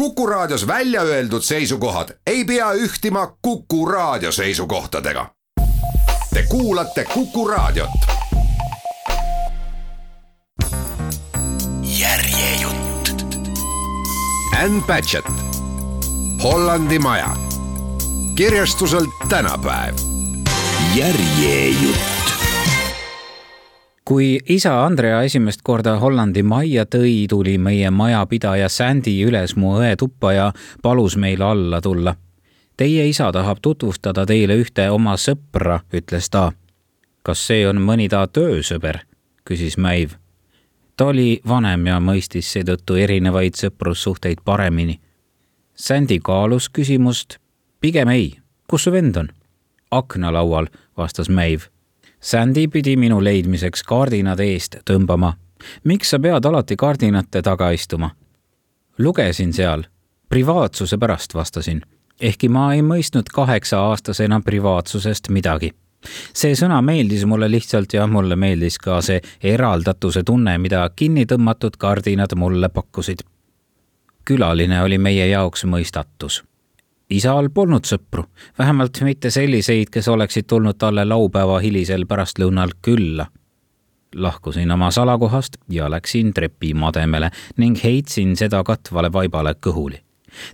Kuku Raadios välja öeldud seisukohad ei pea ühtima Kuku Raadio seisukohtadega. Te kuulate Kuku Raadiot. järjejutt. Ann Patchett, Hollandi Maja, kirjastuselt tänapäev. järjejutt kui isa Andrea esimest korda Hollandi majja tõi, tuli meie majapidaja Sandy üles mu õe tuppa ja palus meil alla tulla. Teie isa tahab tutvustada teile ühte oma sõpra, ütles ta. kas see on mõni ta töösõber? küsis Mäiv. ta oli vanem ja mõistis seetõttu erinevaid sõprussuhteid paremini. Sandy kaalus küsimust. pigem ei. kus su vend on? aknalaual, vastas Mäiv Sandy pidi minu leidmiseks kaardinad eest tõmbama. miks sa pead alati kaardinate taga istuma? lugesin seal, privaatsuse pärast vastasin, ehkki ma ei mõistnud kaheksa-aastasena privaatsusest midagi see sõna meeldis mulle lihtsalt ja mulle meeldis ka see eraldatuse tunne, mida kinni tõmmatud kardinad mulle pakkusid. külaline oli meie jaoks mõistatus isal polnud sõpru, vähemalt mitte selliseid, kes oleksid tulnud talle laupäeva hilisel pärastlõunal külla. lahkusin oma salakohast ja läksin trepimademele ning heitsin seda katvale vaibale kõhuli.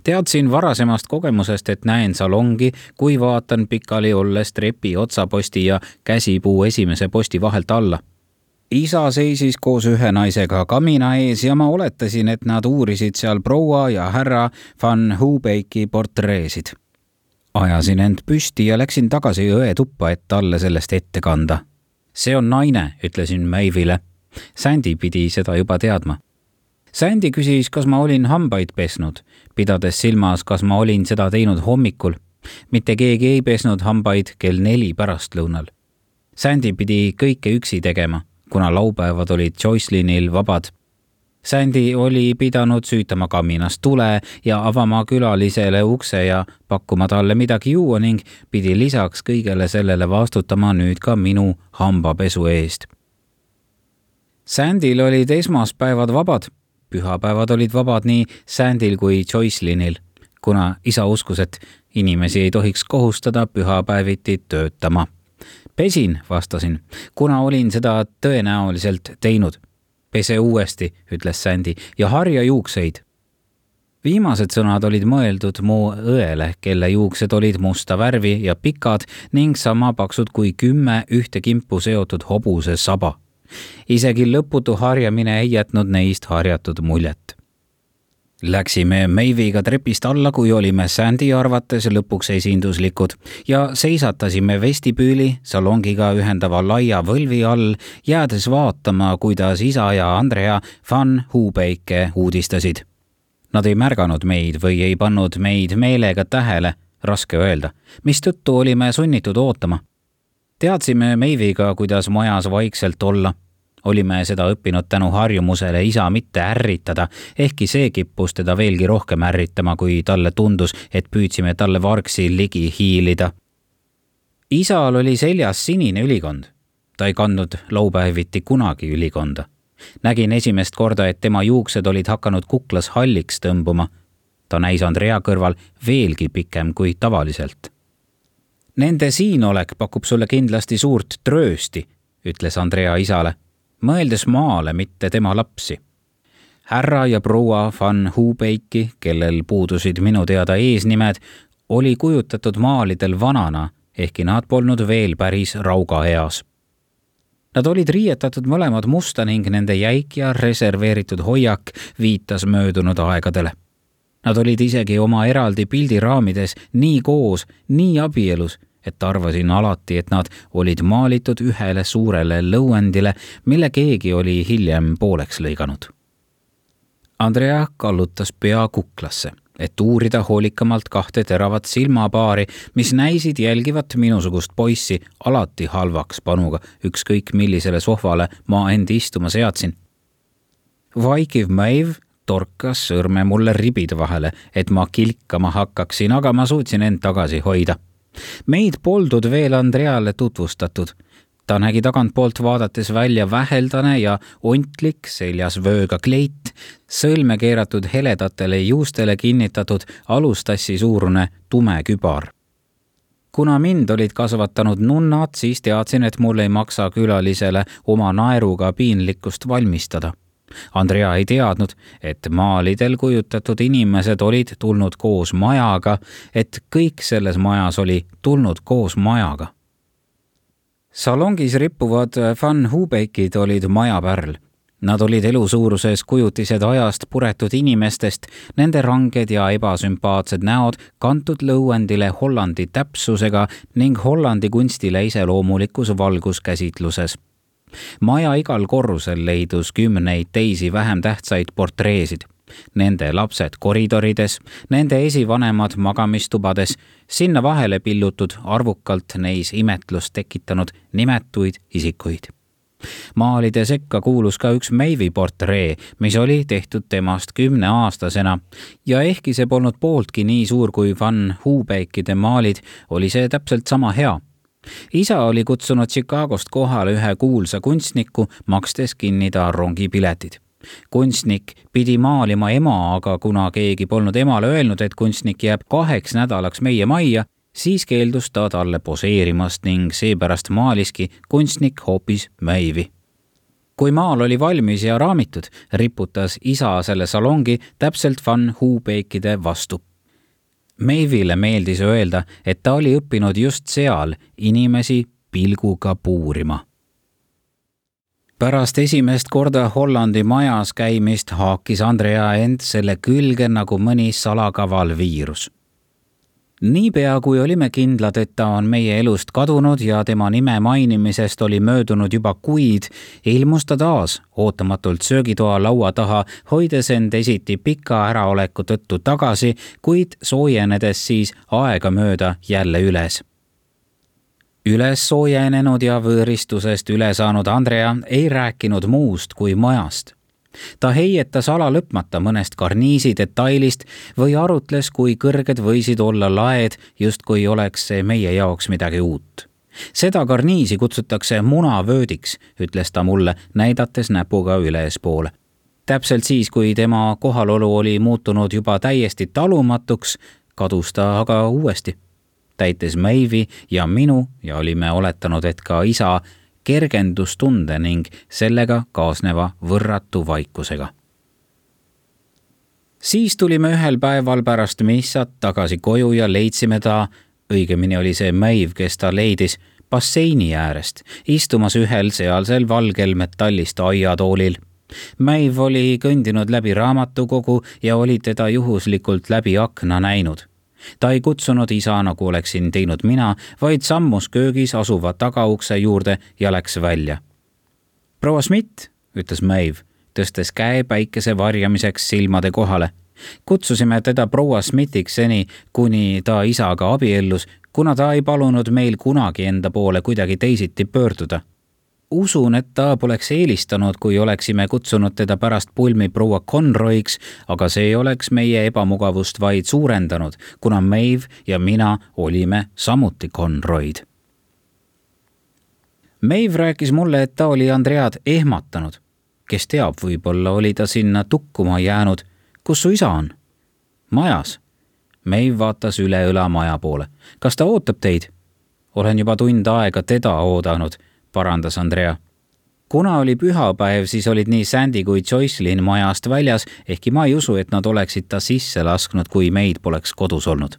teadsin varasemast kogemusest, et näen salongi, kui vaatan pikali olles trepi otsaposti ja käsipuu esimese posti vahelt alla isa seisis koos ühe naisega kamina ees ja ma oletasin, et nad uurisid seal proua ja härra Van Hubeiki portreesid. ajasin end püsti ja läksin tagasi õe tuppa, et talle sellest ette kanda. see on naine, ütlesin Maivile. Sandy pidi seda juba teadma. Sandy küsis, kas ma olin hambaid pesnud, pidades silmas, kas ma olin seda teinud hommikul. mitte keegi ei pesnud hambaid kell neli pärastlõunal. Sandy pidi kõike üksi tegema kuna laupäevad olid Joycelinil vabad. Sandy oli pidanud süütama kaminast tule ja avama külalisele ukse ja pakkuma talle midagi juua ning pidi lisaks kõigele sellele vastutama nüüd ka minu hambapesu eest. Sandil olid esmaspäevad vabad, pühapäevad olid vabad nii Sandil kui Joycelinil, kuna isa uskus, et inimesi ei tohiks kohustada pühapäeviti töötama pesin, vastasin, kuna olin seda tõenäoliselt teinud. pese uuesti, ütles Sandy ja harja juukseid. viimased sõnad olid mõeldud mu õele, kelle juuksed olid musta värvi ja pikad ning sama paksud kui kümme ühte kimpu seotud hobuse saba. isegi lõputu harjamine ei jätnud neist harjatud muljet Läksime Meiviga trepist alla, kui olime Sandy arvates lõpuks esinduslikud ja seisatasime vestibüüli salongiga ühendava laia võlvi all, jäädes vaatama, kuidas isa ja Andrea Van Hubeike uudistasid. Nad ei märganud meid või ei pannud meid meelega tähele, raske öelda, mistõttu olime sunnitud ootama. teadsime Meiviga, kuidas majas vaikselt olla olime seda õppinud tänu harjumusele isa mitte ärritada, ehkki see kippus teda veelgi rohkem ärritama, kui talle tundus, et püüdsime talle vargsi ligi hiilida. isal oli seljas sinine ülikond. ta ei kandnud laupäeviti kunagi ülikonda. nägin esimest korda, et tema juuksed olid hakanud kuklas halliks tõmbuma. ta näis Andrea kõrval veelgi pikem kui tavaliselt. Nende siinolek pakub sulle kindlasti suurt tröösti, ütles Andrea isale mõeldes maale, mitte tema lapsi. härra ja proua Van Hubeiki, kellel puudusid minu teada eesnimed, oli kujutatud maalidel vanana, ehkki nad polnud veel päris raugaeas. Nad olid riietatud mõlemad musta ning nende jäik ja reserveeritud hoiak viitas möödunud aegadele. Nad olid isegi oma eraldi pildiraamides nii koos, nii abielus et arvasin alati, et nad olid maalitud ühele suurele lõuendile, mille keegi oli hiljem pooleks lõiganud. Andrea kallutas pea kuklasse, et uurida hoolikamalt kahte teravat silmapaari, mis näisid jälgivat minusugust poissi alati halvaks panuga, ükskõik millisele sohvale ma end istuma seadsin. vaikiv Maeve torkas sõrme mulle ribide vahele, et ma kilkama hakkaksin, aga ma suutsin end tagasi hoida meid poldud veel Andreale tutvustatud. ta nägi tagantpoolt vaadates välja väheldane ja ontlik, seljas vööga kleit, sõlme keeratud heledatele juustele kinnitatud alustassi suurune tume kübar kuna mind olid kasvatanud nunnad, siis teadsin, et mul ei maksa külalisele oma naeruga piinlikkust valmistada. Andrea ei teadnud, et maalidel kujutatud inimesed olid tulnud koos majaga, et kõik selles majas oli tulnud koos majaga. salongis rippuvad Van Hubeikid olid maja pärl Nad olid elusuuruses kujutised ajast puretud inimestest, nende ranged ja ebasümpaatsed näod kantud lõuendile Hollandi täpsusega ning Hollandi kunstile iseloomulikus valguskäsitluses. Maja igal korrusel leidus kümneid teisi vähem tähtsaid portreesid. Nende lapsed koridorides, nende esivanemad magamistubades, sinna vahele pillutud arvukalt neis imetlust tekitanud nimetuid isikuid. Maalide sekka kuulus ka üks Meivi portree, mis oli tehtud temast kümneaastasena ja ehkki see polnud pooltki nii suur kui Van Hubeekide maalid, oli see täpselt sama hea isa oli kutsunud Chicagost kohale ühe kuulsa kunstniku, makstes kinni ta rongipiletid kunstnik pidi maalima ema, aga kuna keegi polnud emale öelnud, et kunstnik jääb kaheks nädalaks meie majja, siis keeldus ta talle poseerimast ning seepärast maaliski kunstnik hoopis Mäivi. kui maal oli valmis ja raamitud, riputas isa selle salongi täpselt Van Hubeekide vastu. Maivile meeldis öelda, et ta oli õppinud just seal inimesi pilguga puurima. Pärast esimest korda Hollandi majas käimist haakis Andrea end selle külge nagu mõni salakaval viirus niipea kui olime kindlad, et ta on meie elust kadunud ja tema nime mainimisest oli möödunud juba kuid, ilmus ta taas ootamatult söögitoa laua taha, hoides end esiti pika äraoleku tõttu tagasi, kuid soojenedes siis aegamööda jälle üles. Üles soojenenud ja võõristusest üle saanud Andrea ei rääkinud muust kui majast ta heietas ala lõpmata mõnest karniisi detailist või arutles, kui kõrged võisid olla laed, justkui oleks see meie jaoks midagi uut. seda karniisi kutsutakse munavöödiks, ütles ta mulle, näidates näpuga ülespoole. täpselt siis, kui tema kohalolu oli muutunud juba täiesti talumatuks, kadus ta aga uuesti täites Meivi ja minu ja olime oletanud, et ka isa kergendustunde ning sellega kaasneva võrratu vaikusega. siis tulime ühel päeval pärast missat tagasi koju ja leidsime ta, õigemini oli see Meiv, kes ta leidis, basseini äärest, istumas ühel sealsel valgel metallist aiatoolil Mäiv oli kõndinud läbi raamatukogu ja oli teda juhuslikult läbi akna näinud ta ei kutsunud isa, nagu oleksin teinud mina, vaid sammus köögis asuva tagaukse juurde ja läks välja. proua Schmidt, ütles Maeve, tõstes käe päikese varjamiseks silmade kohale. kutsusime teda proua Schmidtiks seni, kuni ta isaga abiellus, kuna ta ei palunud meil kunagi enda poole kuidagi teisiti pöörduda usun, et ta poleks eelistanud, kui oleksime kutsunud teda pärast pulmi proua Conroy'ks, aga see oleks meie ebamugavust vaid suurendanud, kuna Maeve ja mina olime samuti Conroy'd. Maeve rääkis mulle, et ta oli Andread ehmatanud. kes teab, võib-olla oli ta sinna tukkuma jäänud. kus su isa on? majas. Maeve vaatas üle õla maja poole. kas ta ootab teid? olen juba tund aega teda oodanud parandas Andrea. kuna oli pühapäev, siis olid nii Sandy kui Joycelyn majast väljas, ehkki ma ei usu, et nad oleksid ta sisse lasknud, kui meid poleks kodus olnud.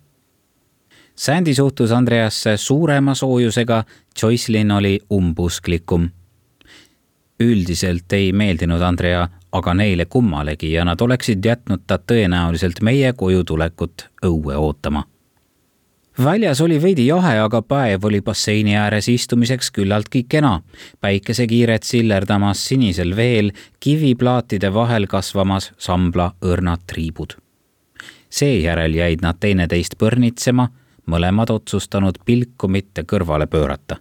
Sandy suhtus Andreasse suurema soojusega, Joycelyn oli umbusklikum. üldiselt ei meeldinud Andrea aga neile kummalegi ja nad oleksid jätnud ta tõenäoliselt meie koju tulekut õue ootama väljas oli veidi jahe, aga päev oli basseini ääres istumiseks küllaltki kena. päikesekiired sillerdamas sinisel veel, kiviplaatide vahel kasvamas sambla õrnad triibud. seejärel jäid nad teineteist põrnitsema, mõlemad otsustanud pilku mitte kõrvale pöörata.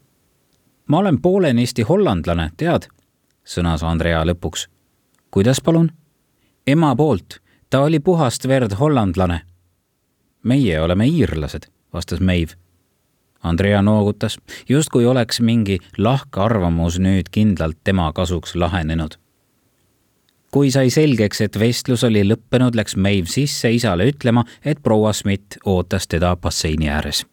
ma olen poolenisti hollandlane, tead, sõnas Andrea lõpuks. kuidas palun? ema poolt, ta oli puhast verd hollandlane. meie oleme iirlased vastas Maeve. Andrea noogutas, justkui oleks mingi lahkarvamus nüüd kindlalt tema kasuks lahenenud. kui sai selgeks, et vestlus oli lõppenud, läks Maeve sisse isale ütlema, et proua Schmidt ootas teda basseini ääres.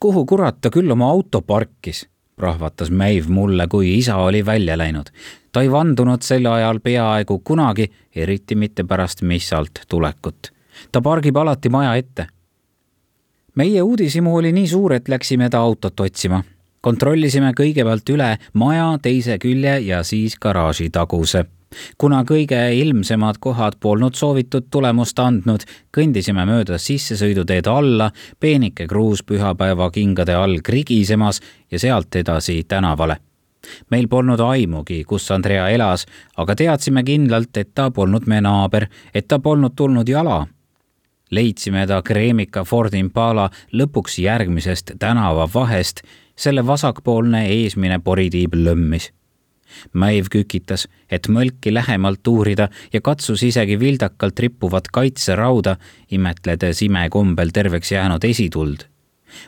kuhu kurat ta küll oma auto parkis rahvatas Maeve mulle, kui isa oli välja läinud. ta ei vandunud sel ajal peaaegu kunagi, eriti mitte pärast missalt tulekut. ta pargib alati maja ette. Meie uudishimu oli nii suur, et läksime ta autot otsima. kontrollisime kõigepealt üle maja teise külje ja siis garaaži taguse kuna kõige ilmsemad kohad polnud soovitud tulemust andnud, kõndisime mööda sissesõiduteed alla, peenike kruus pühapäevakingade all krigisemas ja sealt edasi tänavale. meil polnud aimugi, kus Andrea elas, aga teadsime kindlalt, et ta polnud me naaber, et ta polnud tulnud jala leidsime ta Kreemika Ford Impala lõpuks järgmisest tänavavahest, selle vasakpoolne eesmine poritiib lömmis Mäiv kükitas, et mõlki lähemalt uurida ja katsus isegi vildakalt rippuvat kaitserauda, imetledes imekombel terveks jäänud esituld.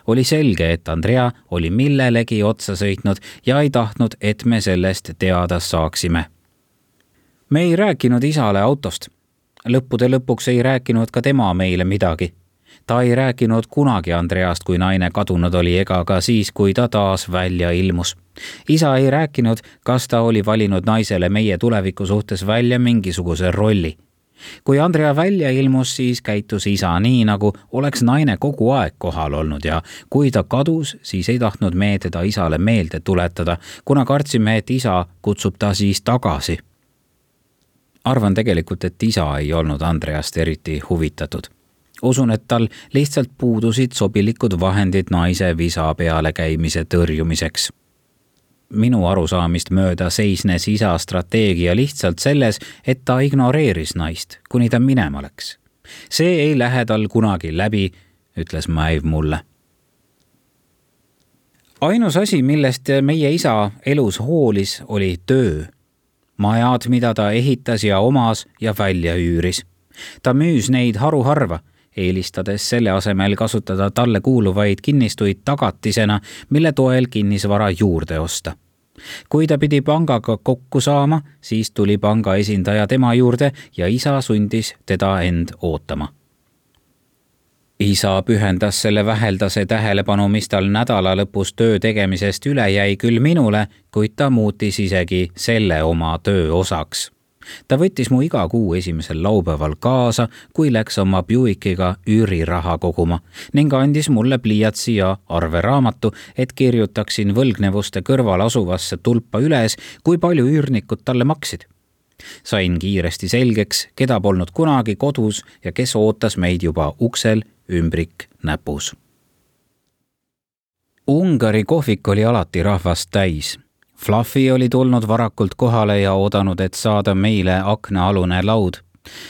oli selge, et Andrea oli millelegi otsa sõitnud ja ei tahtnud, et me sellest teada saaksime. me ei rääkinud isale autost. Lõppude lõpuks ei rääkinud ka tema meile midagi ta ei rääkinud kunagi Andreast, kui naine kadunud oli, ega ka siis, kui ta taas välja ilmus. isa ei rääkinud, kas ta oli valinud naisele meie tuleviku suhtes välja mingisuguse rolli. kui Andrea välja ilmus, siis käitus isa nii, nagu oleks naine kogu aeg kohal olnud ja kui ta kadus, siis ei tahtnud me teda isale meelde tuletada, kuna kartsime, et isa kutsub ta siis tagasi arvan tegelikult, et isa ei olnud Andreast eriti huvitatud usun, et tal lihtsalt puudusid sobilikud vahendid naise visa peale käimise tõrjumiseks. minu arusaamist mööda seisnes isa strateegia lihtsalt selles, et ta ignoreeris naist, kuni ta minema läks. see ei lähe tal kunagi läbi, ütles Maeve mulle ainus asi, millest meie isa elus hoolis, oli töö. Majad, mida ta ehitas ja omas ja välja üüris. ta müüs neid haruharva eelistades selle asemel kasutada talle kuuluvaid kinnistuid tagatisena, mille toel kinnisvara juurde osta. kui ta pidi pangaga kokku saama, siis tuli panga esindaja tema juurde ja isa sundis teda end ootama isa pühendas selle väheldase tähelepanu, mis tal nädala lõpus töö tegemisest üle jäi, küll minule, kuid ta muutis isegi selle oma töö osaks ta võttis mu iga kuu esimesel laupäeval kaasa, kui läks oma Buickiga üüriraha koguma ning andis mulle pliiatsi ja arveraamatu, et kirjutaksin võlgnevuste kõrval asuvasse tulpa üles, kui palju üürnikud talle maksid. sain kiiresti selgeks, keda polnud kunagi kodus ja kes ootas meid juba uksel, ümbrik näpus. Ungari kohvik oli alati rahvast täis Fluffy oli tulnud varakult kohale ja oodanud, et saada meile aknaalune laud.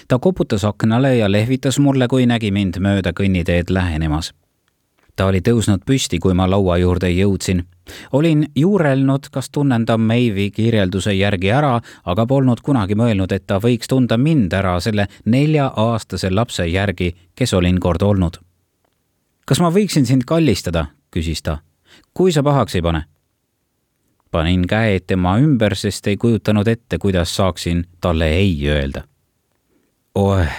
ta koputas aknale ja lehvitas mulle, kui nägi mind mööda kõnniteed lähenemas. Ta oli tõusnud püsti, kui ma laua juurde jõudsin. olin juurelnud, kas tunnen ta Meivi kirjelduse järgi ära, aga polnud kunagi mõelnud, et ta võiks tunda mind ära selle nelja-aastase lapse järgi, kes olin kord olnud. kas ma võiksin sind kallistada, küsis ta. kui sa pahaks ei pane panin käed tema ümber, sest ei kujutanud ette, kuidas saaksin talle ei öelda. oeh,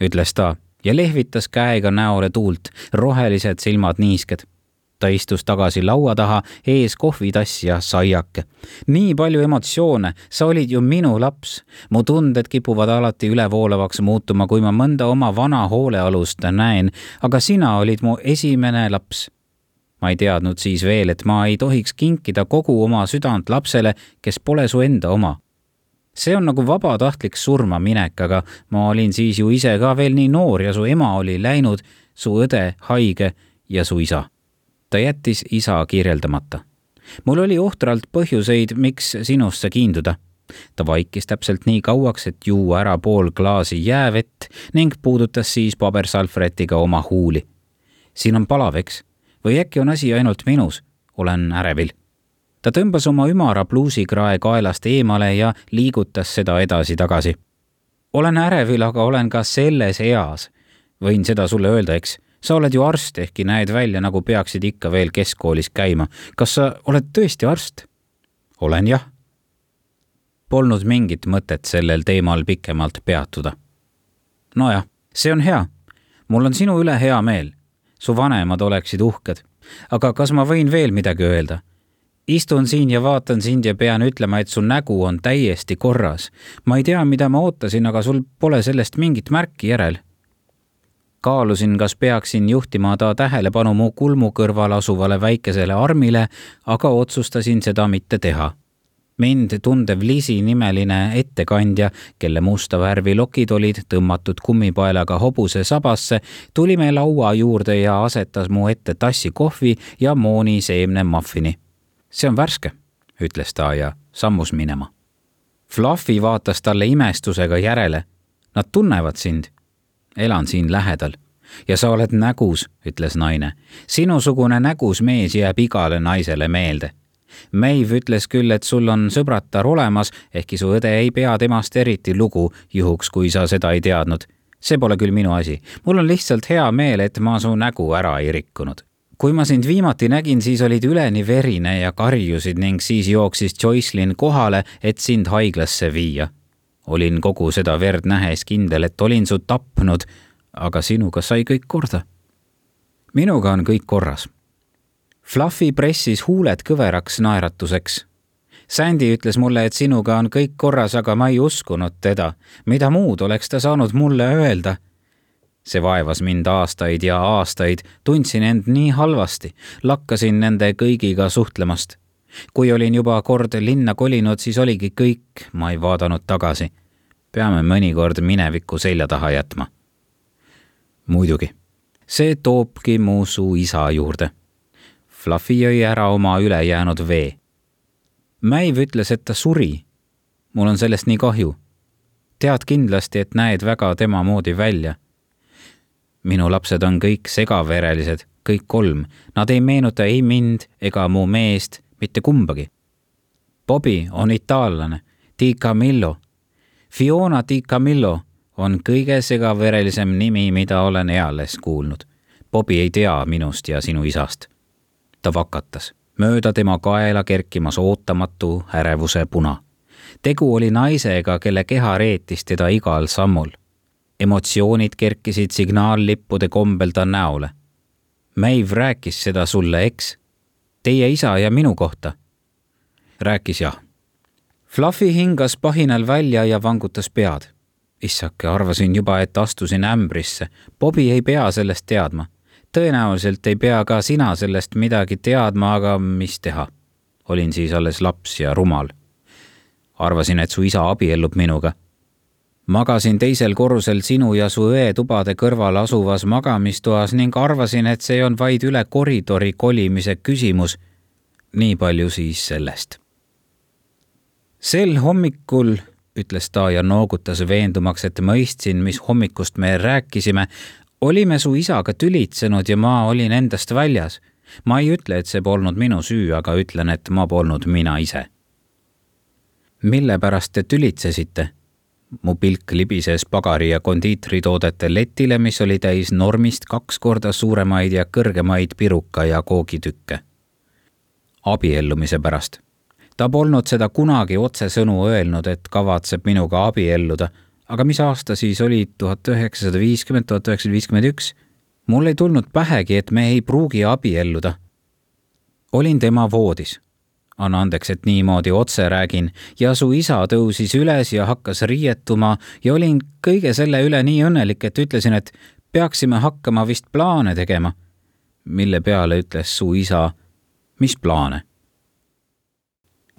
ütles ta ja lehvitas käega näole tuult, rohelised silmad niisked. ta istus tagasi laua taha, ees kohvitass ja saiake. nii palju emotsioone, sa olid ju minu laps. mu tunded kipuvad alati ülevoolavaks muutuma, kui ma mõnda oma vana hoolealust näen, aga sina olid mu esimene laps ma ei teadnud siis veel, et ma ei tohiks kinkida kogu oma südant lapsele, kes pole su enda oma. See on nagu vabatahtlik surmaminek, aga ma olin siis ju ise ka veel nii noor ja su ema oli läinud, su õde haige ja su isa. ta jättis isa kirjeldamata. mul oli ohtralt põhjuseid, miks sinusse kiinduda ta vaikis täpselt nii kauaks, et juua ära pool klaasi jäävett ning puudutas siis pabersalvrätiga oma huuli. siin on palav, eks või äkki on asi ainult minus, olen ärevil. Ta tõmbas oma ümara pluusikrae kaelast eemale ja liigutas seda edasi-tagasi. olen ärevil, aga olen ka selles eas. võin seda sulle öelda, eks, sa oled ju arst, ehkki näed välja, nagu peaksid ikka veel keskkoolis käima. kas sa oled tõesti arst? olen jah. Polnud mingit mõtet sellel teemal pikemalt peatuda. nojah, see on hea. mul on sinu üle hea meel. su vanemad oleksid uhked. aga kas ma võin veel midagi öelda? Istun siin ja vaatan sind ja pean ütlema, et su nägu on täiesti korras. ma ei tea, mida ma ootasin, aga sul pole sellest mingit märki järel. kaalusin, kas peaksin juhtima ta tähelepanu mu kulmu kõrval asuvale väikesele armile, aga otsustasin seda mitte teha mind tundev Lisi nimeline ettekandja, kelle musta värvi lokid olid tõmmatud kummipaelaga hobuse sabasse, tuli me laua juurde ja asetas mu ette tassi kohvi ja mooni seemne muffini see on värske, ütles ta ja sammus minema. Fluffy vaatas talle imestusega järele. Nad tunnevad sind. elan siin lähedal. ja sa oled nägus, ütles naine. sinusugune nägus mees jääb igale naisele meelde. Maeve ütles küll, et sul on sõbratar olemas, ehkki su õde ei pea temast eriti lugu, juhuks kui sa seda ei teadnud. see pole küll minu asi. mul on lihtsalt hea meel, et ma su nägu ära ei rikkunud kui ma sind viimati nägin, siis olid üleni verine ja karjusid ning siis jooksis Joycelyn kohale, et sind haiglasse viia. olin kogu seda verd nähes kindel, et olin su tapnud, aga sinuga sai kõik korda. minuga on kõik korras. Fluffy pressis huuled kõveraks naeratuseks. Sandy ütles mulle, et sinuga on kõik korras, aga ma ei uskunud teda. mida muud oleks ta saanud mulle öelda see vaevas mind aastaid ja aastaid, tundsin end nii halvasti, lakkasin nende kõigiga suhtlemast. kui olin juba kord linna kolinud, siis oligi kõik, ma ei vaadanud tagasi. peame mõnikord mineviku selja taha jätma. muidugi, see toobki mu su isa juurde. Fluffy jõi ära oma ülejäänud vee. Mäiv ütles, et ta suri. mul on sellest nii kahju. tead kindlasti, et näed väga tema moodi välja minu lapsed on kõik segaverelised, kõik kolm. Nad ei meenuta ei mind ega mu meest, mitte kumbagi. Bobby on itaallane, Di Camillo. Fiona Di Camillo on kõige segaverelisem nimi, mida olen eales kuulnud. Bobby ei tea minust ja sinu isast. ta vakatas, mööda tema kaela kerkimas ootamatu ärevuse puna. tegu oli naisega, kelle keha reetis teda igal sammul emotsioonid kerkisid signaallippude kombel ta näole. Maeve rääkis seda sulle, eks? Teie isa ja minu kohta? rääkis jah. Fluffy hingas pahinal välja ja vangutas pead. issake, arvasin juba, et astusin ämbrisse. Bobi ei pea sellest teadma. tõenäoliselt ei pea ka sina sellest midagi teadma, aga mis teha? olin siis alles laps ja rumal. arvasin, et su isa abiellub minuga magasin teisel korrusel sinu ja su õe tubade kõrval asuvas magamistoas ning arvasin, et see on vaid üle koridori kolimise küsimus. nii palju siis sellest. sel hommikul, ütles ta ja noogutas veendumaks, et mõistsin, mis hommikust me rääkisime, olime su isaga tülitsenud ja ma olin endast väljas. ma ei ütle, et see polnud minu süü, aga ütlen, et ma polnud mina ise. mille pärast te tülitsesite? Mu pilk libises pagari ja kondiitritoodete letile, mis oli täis normist kaks korda suuremaid ja kõrgemaid piruka ja koogitükke. abiellumise pärast. ta polnud seda kunagi otsesõnu öelnud, et kavatseb minuga abielluda, aga mis aasta siis oli, tuhat üheksasada viiskümmend, tuhat üheksasada viiskümmend üks? mul ei tulnud pähegi, et me ei pruugi abielluda. olin tema voodis anna andeks, et niimoodi otse räägin, ja su isa tõusis üles ja hakkas riietuma ja olin kõige selle üle nii õnnelik, et ütlesin, et peaksime hakkama vist plaane tegema. mille peale ütles su isa, mis plaane?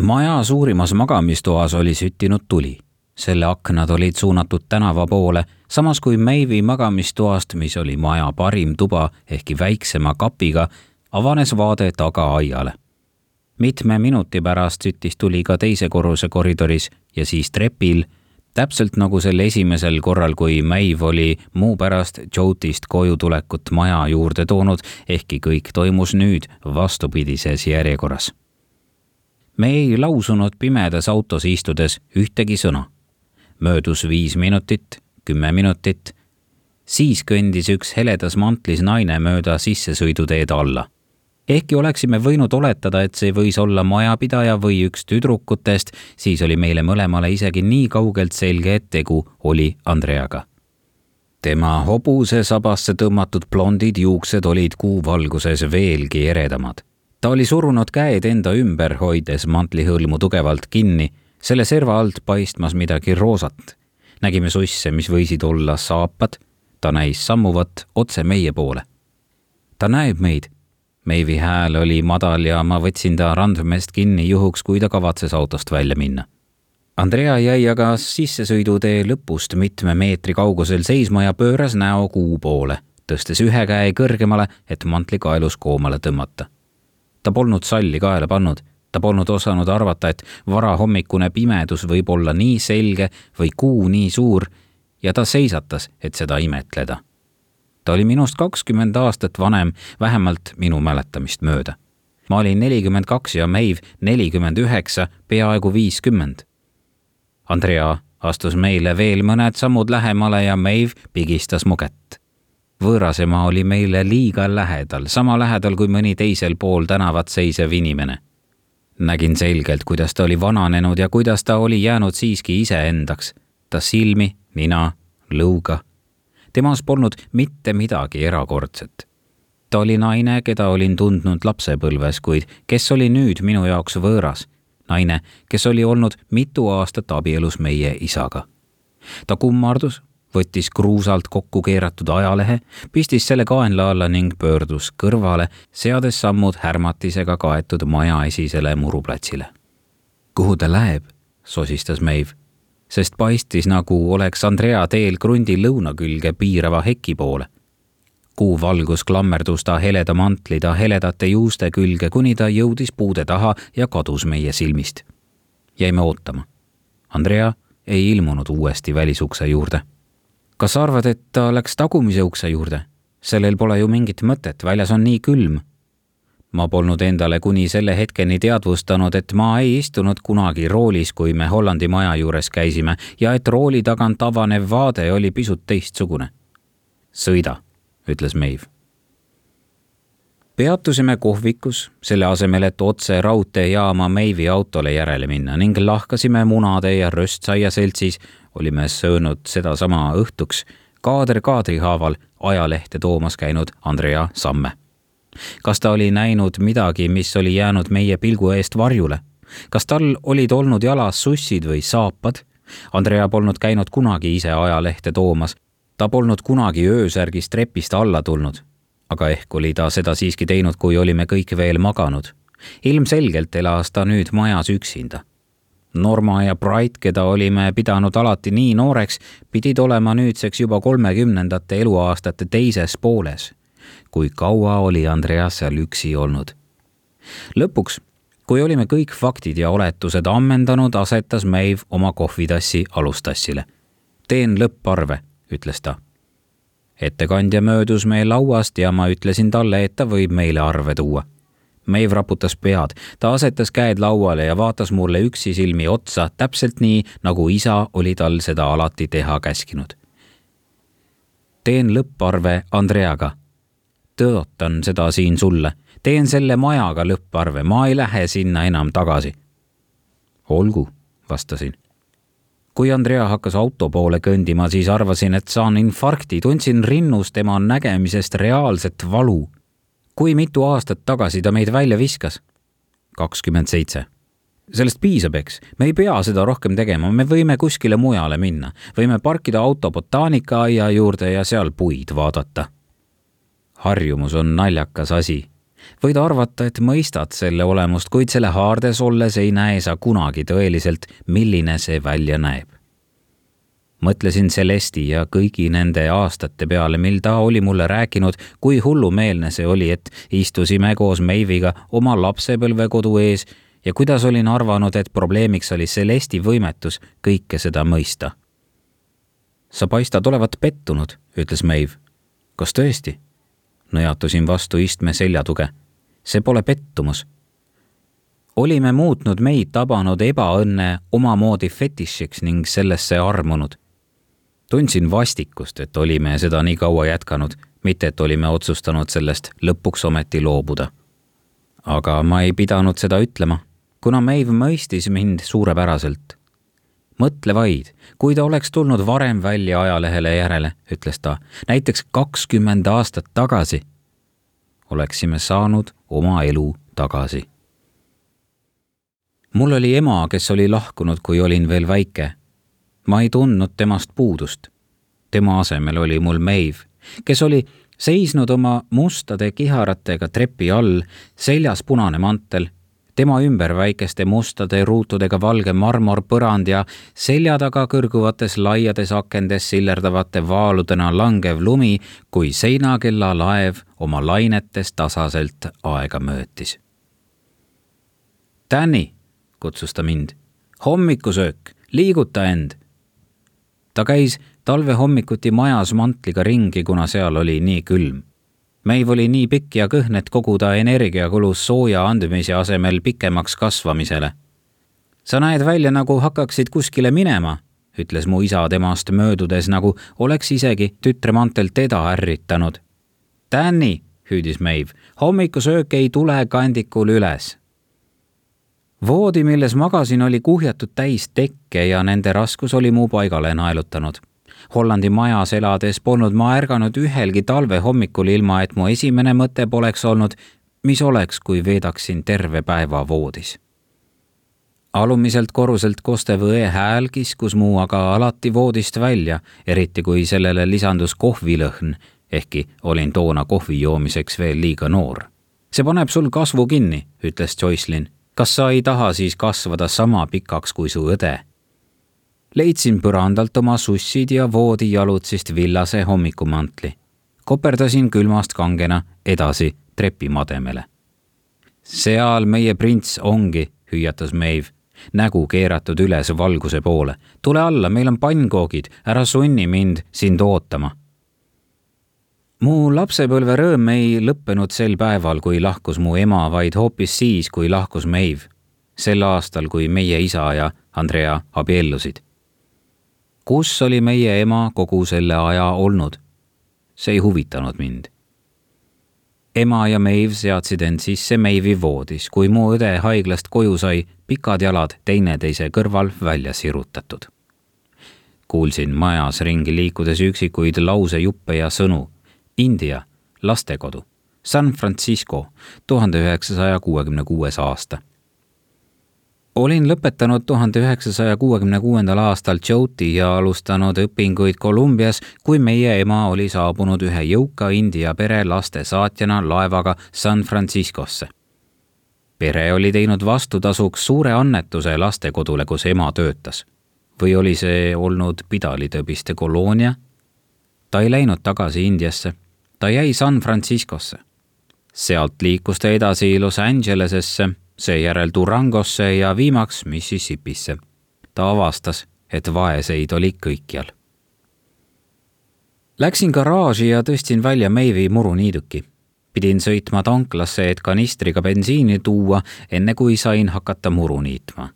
maja suurimas magamistoas oli süttinud tuli. selle aknad olid suunatud tänava poole, samas kui Meivi magamistoast, mis oli maja parim tuba ehkki väiksema kapiga, avanes vaade tagaaiale mitme minuti pärast süttis tuli ka teise korruse koridoris ja siis trepil, täpselt nagu sel esimesel korral, kui Maeve oli muu pärast Jotist koju tulekut maja juurde toonud, ehkki kõik toimus nüüd vastupidises järjekorras. me ei lausunud pimedas autos istudes ühtegi sõna. möödus viis minutit, kümme minutit siis kõndis üks heledas mantlis naine mööda sissesõiduteed alla. Ehkki oleksime võinud oletada, et see võis olla majapidaja või üks tüdrukutest, siis oli meile mõlemale isegi nii kaugelt selge, et tegu oli Andreaga. tema hobuse sabasse tõmmatud blondid juuksed olid kuuvalguses veelgi eredamad. ta oli surunud käed enda ümber, hoides mantlihõlmu tugevalt kinni, selle serva alt paistmas midagi roosat nägime susse, mis võisid olla saapad ta näis sammuvat otse meie poole. ta näeb meid. Meivi hääl oli madal ja ma võtsin ta randmest kinni juhuks, kui ta kavatses autost välja minna. Andrea jäi aga sissesõidutee lõpust mitme meetri kaugusel seisma ja pööras näo kuu poole, tõstes ühe käe kõrgemale, et mantli kaelus koomale tõmmata. ta polnud salli kaela pannud ta polnud osanud arvata, et varahommikune pimedus võib olla nii selge või kuu nii suur ja ta seisatas, et seda imetleda. Ta oli minust kakskümmend aastat vanem, vähemalt minu mäletamist mööda. ma olin nelikümmend kaks ja Meiv nelikümmend üheksa, peaaegu viiskümmend. Andrea astus meile veel mõned sammud lähemale ja Meiv pigistas mu kätt. võõras ema oli meile liiga lähedal, sama lähedal kui mõni teisel pool tänavat seisev inimene nägin selgelt, kuidas ta oli vananenud ja kuidas ta oli jäänud siiski iseendaks. ta silmi nina, lõuga. Temas polnud mitte midagi erakordset. ta oli naine, keda olin tundnud lapsepõlves, kuid kes oli nüüd minu jaoks võõras. naine, kes oli olnud mitu aastat abielus meie isaga. ta kummardus, võttis kruusalt kokku keeratud ajalehe, pistis selle kaenla alla ning pöördus kõrvale, seades sammud härmatisega kaetud maja esisele muruplatsile. kuhu ta läheb? sosistas Meiv sest paistis, nagu oleks Andrea teel krundi lõuna külge piirava heki poole. kuu valgus klammerdus ta heleda mantli ta heledate juuste külge, kuni ta jõudis puude taha ja kadus meie silmist. jäime ootama. Andrea ei ilmunud uuesti välisukse juurde. kas arvad, et ta läks tagumise ukse juurde? sellel pole ju mingit mõtet, väljas on nii külm ma polnud endale kuni selle hetkeni teadvustanud, et ma ei istunud kunagi roolis, kui me Hollandi maja juures käisime ja et rooli tagant avanev vaade oli pisut teistsugune. sõida, ütles Meiv. peatusime kohvikus, selle asemel, et otse raudteejaama Meivi autole järele minna ning lahkasime munade ja röstsaia seltsis, olime söönud sedasama õhtuks kaader kaadri haaval ajalehte toomas käinud Andrea Samme kas ta oli näinud midagi, mis oli jäänud meie pilgu eest varjule? kas tal olid olnud jalas sussid või saapad? Andrea polnud käinud kunagi ise ajalehte toomas. ta polnud kunagi öösärgis trepist alla tulnud. aga ehk oli ta seda siiski teinud, kui olime kõik veel maganud. ilmselgelt elas ta nüüd majas üksinda Norma ja Bright, keda olime pidanud alati nii nooreks, pidid olema nüüdseks juba kolmekümnendate eluaastate teises pooles kui kaua oli Andreas seal üksi olnud. lõpuks, kui olime kõik faktid ja oletused ammendanud, asetas Maeve oma kohvitassi alustassile. teen lõpparve, ütles ta. ettekandja möödus meie lauast ja ma ütlesin talle, et ta võib meile arve tuua. Maeve raputas pead, ta asetas käed lauale ja vaatas mulle üksisilmi otsa, täpselt nii, nagu isa oli tal seda alati teha käskinud. teen lõpparve Andreaga tõotan seda siin sulle. teen selle majaga lõpparve, ma ei lähe sinna enam tagasi. olgu, vastasin. kui Andrea hakkas auto poole kõndima, siis arvasin, et saan infarkti, tundsin rinnus tema nägemisest reaalset valu. kui mitu aastat tagasi ta meid välja viskas? kakskümmend seitse sellest piisab, eks, me ei pea seda rohkem tegema, me võime kuskile mujale minna, võime parkida auto botaanikaaia juurde ja seal puid vaadata harjumus on naljakas asi. võid arvata, et mõistad selle olemust, kuid selle haardes olles ei näe sa kunagi tõeliselt, milline see välja näeb. mõtlesin Celesti ja kõigi nende aastate peale, mil ta oli mulle rääkinud, kui hullumeelne see oli, et istusime koos Meiviga oma lapsepõlvekodu ees ja kuidas olin arvanud, et probleemiks oli Celesti võimetus kõike seda mõista. sa paistad olevat pettunud, ütles Meiv. kas tõesti? Nõjatusin vastu istme seljatuge. see pole pettumus. olime muutnud meid tabanud ebaõnne omamoodi fetišiks ning sellesse armunud. tundsin vastikust, et olime seda nii kaua jätkanud, mitte et olime otsustanud sellest lõpuks ometi loobuda. aga ma ei pidanud seda ütlema, kuna Maeve mõistis mind suurepäraselt. Mõtle vaid, kui ta oleks tulnud varem välja ajalehele järele, ütles ta, näiteks kakskümmend aastat tagasi, oleksime saanud oma elu tagasi mul oli ema, kes oli lahkunud, kui olin veel väike. ma ei tundnud temast puudust. tema asemel oli mul Maeve, kes oli seisnud oma mustade kiharatega trepi all, seljas punane mantel, tema ümber väikeste mustade ruutudega valge marmorpõrand ja selja taga kõrguvates laiades akendes sillerdavate vaaludena langev lumi, kui seinakella laev oma lainetes tasaselt aega möötis. Danny kutsus ta mind. hommikusöök, liiguta end. ta käis talve hommikuti majas mantliga ringi, kuna seal oli nii külm. Meiv oli nii pikk ja kõhn, et kogu ta energia kulus sooja andmise asemel pikemaks kasvamisele. sa näed välja, nagu hakkaksid kuskile minema, ütles mu isa temast möödudes, nagu oleks isegi tütre mantelt teda ärritanud. Danny, hüüdis Meiv, hommikusöök ei tule kandikul üles voodi, milles magasin, oli kuhjatud täis tekke ja nende raskus oli mu paigale naelutanud. Hollandi majas elades polnud ma ärganud ühelgi talve hommikul, ilma et mu esimene mõte poleks olnud, mis oleks, kui veedaksin terve päeva voodis. alumiselt korruselt kostev õe hääl kiskus mu aga alati voodist välja, eriti kui sellele lisandus kohvilõhn, ehkki olin toona kohvi joomiseks veel liiga noor. see paneb sul kasvu kinni, ütles Joycelyn kas sa ei taha siis kasvada sama pikaks kui su õde? Leidsin põrandalt oma sussid ja voodijalutsist villase hommikumantli. koperdasin külmast kangena edasi trepimademele. seal meie prints ongi, hüüatas Maeve, nägu keeratud üles valguse poole. tule alla, meil on pannkoogid, ära sunni mind sind ootama mu lapsepõlve rõõm ei lõppenud sel päeval, kui lahkus mu ema, vaid hoopis siis, kui lahkus Meiv. sel aastal, kui meie isa ja Andrea abiellusid. Kus oli meie ema kogu selle aja olnud? see ei huvitanud mind. ema ja Meiv seadsid end sisse Meivi voodis, kui mu õde haiglast koju sai, pikad jalad teineteise kõrval välja sirutatud. kuulsin majas ringi liikudes üksikuid lausejuppe ja sõnu India lastekodu, San Francisco, tuhande üheksasaja kuuekümne kuues aasta. Olin lõpetanud tuhande üheksasaja kuuekümne kuuendal aastal Jyoti ja alustanud õpinguid Kolumbias, kui meie ema oli saabunud ühe jõuka India pere laste saatjana laevaga San Franciscosse. pere oli teinud vastutasuks suure annetuse lastekodule, kus ema töötas. või oli see olnud pidalitõbiste koloonia? ta ei läinud tagasi Indiasse ta jäi San Franciscosse. sealt liikus ta edasi Los Angelesesse, seejärel Durangosse ja viimaks Mississippisse. ta avastas, et vaeseid oli kõikjal. Läksin garaaži ja tõstsin välja Meivi muruniiduki. pidin sõitma tanklasse, et kanistriga bensiini tuua, enne kui sain hakata muru niitma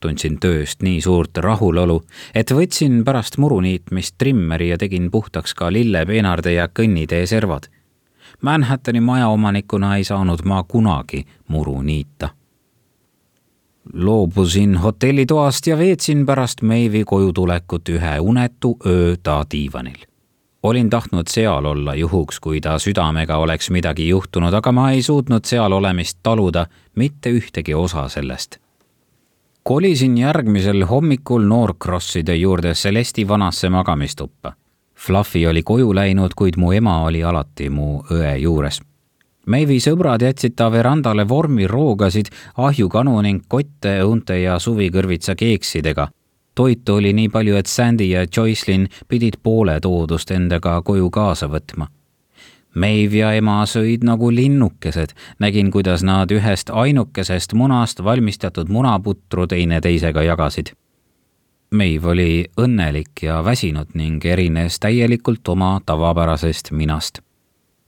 tundsin tööst nii suurt rahulolu, et võtsin pärast muru niitmist trimmeri ja tegin puhtaks ka lillepeenarde ja kõnnitee servad. Manhattani majaomanikuna ei saanud ma kunagi muru niita. loobusin hotellitoast ja veetsin pärast Meivi koju tulekut ühe unetu öö ta diivanil olin tahtnud seal olla juhuks, kui ta südamega oleks midagi juhtunud, aga ma ei suutnud seal olemist taluda mitte ühtegi osa sellest kolisin järgmisel hommikul Norcrosside juurde Celesti vanasse magamistuppa. Fluffy oli koju läinud, kuid mu ema oli alati mu õe juures. Meivi sõbrad jätsid ta verandale vormiroogasid, ahjukanu ning kotte õunte ja suvikõrvitsa keeksidega. toitu oli nii palju, et Sandy ja Joycelyn pidid poole toodust endaga koju kaasa võtma Meiv ja ema sõid nagu linnukesed, nägin, kuidas nad ühest ainukesest munast valmistatud munaputru teineteisega jagasid. Meiv oli õnnelik ja väsinud ning erines täielikult oma tavapärasest minast.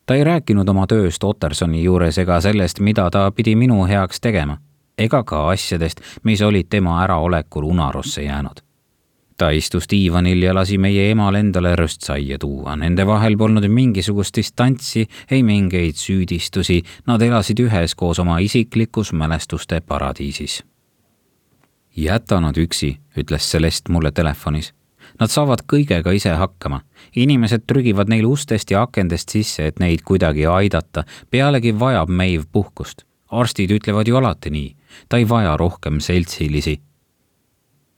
ta ei rääkinud oma tööst Ottersoni juures ega sellest, mida ta pidi minu heaks tegema, ega ka asjadest, mis olid tema äraolekul unarusse jäänud ta istus diivanil ja lasi meie emal endale röstsaia tuua, nende vahel polnud mingisugust distantsi, ei mingeid süüdistusi, nad elasid üheskoos oma isiklikus mälestuste paradiisis. Jäta nad üksi, ütles Celest mulle telefonis. Nad saavad kõigega ise hakkama. inimesed trügivad neil ustest ja akendest sisse, et neid kuidagi aidata, pealegi vajab Meiv puhkust. arstid ütlevad ju alati nii, ta ei vaja rohkem seltsilisi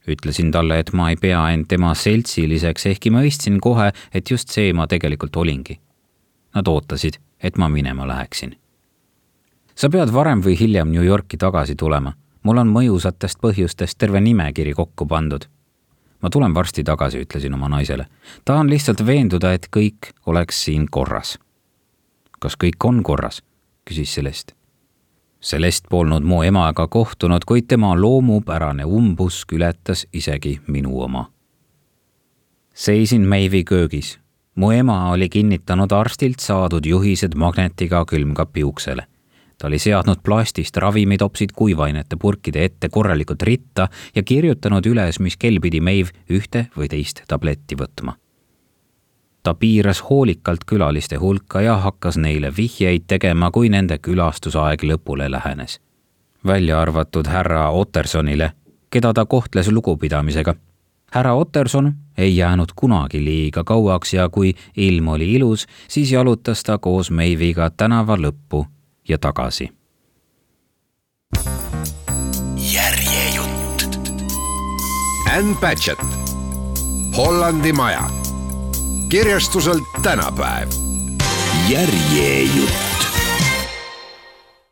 ütlesin talle, et ma ei pea end tema seltsiliseks, ehkki mõistsin kohe, et just see ma tegelikult olingi. Nad ootasid, et ma minema läheksin. sa pead varem või hiljem New Yorki tagasi tulema. Mul on mõjusatest põhjustest terve nimekiri kokku pandud. ma tulen varsti tagasi, ütlesin oma naisele. tahan lihtsalt veenduda, et kõik oleks siin korras. kas kõik on korras? küsis Celeste Celest polnud mu emaga kohtunud, kuid tema loomupärane umbusk ületas isegi minu oma. seisin Meivi köögis. mu ema oli kinnitanud arstilt saadud juhised magnetiga külmkapi uksele. Ta oli seadnud plastist ravimitopsid kuivainete purkide ette korralikult ritta ja kirjutanud üles, mis kell pidi Meiv ühte või teist tabletti võtma ta piiras hoolikalt külaliste hulka ja hakkas neile vihjeid tegema, kui nende külastusaeg lõpule lähenes. välja arvatud härra Ottersonile, keda ta kohtles lugupidamisega. härra Otterson ei jäänud kunagi liiga kauaks ja kui ilm oli ilus, siis jalutas ta koos Meiviga tänava lõppu ja tagasi. järjejutt. Ann Patchett, Hollandi maja kirjastuselt tänapäev. järjejutt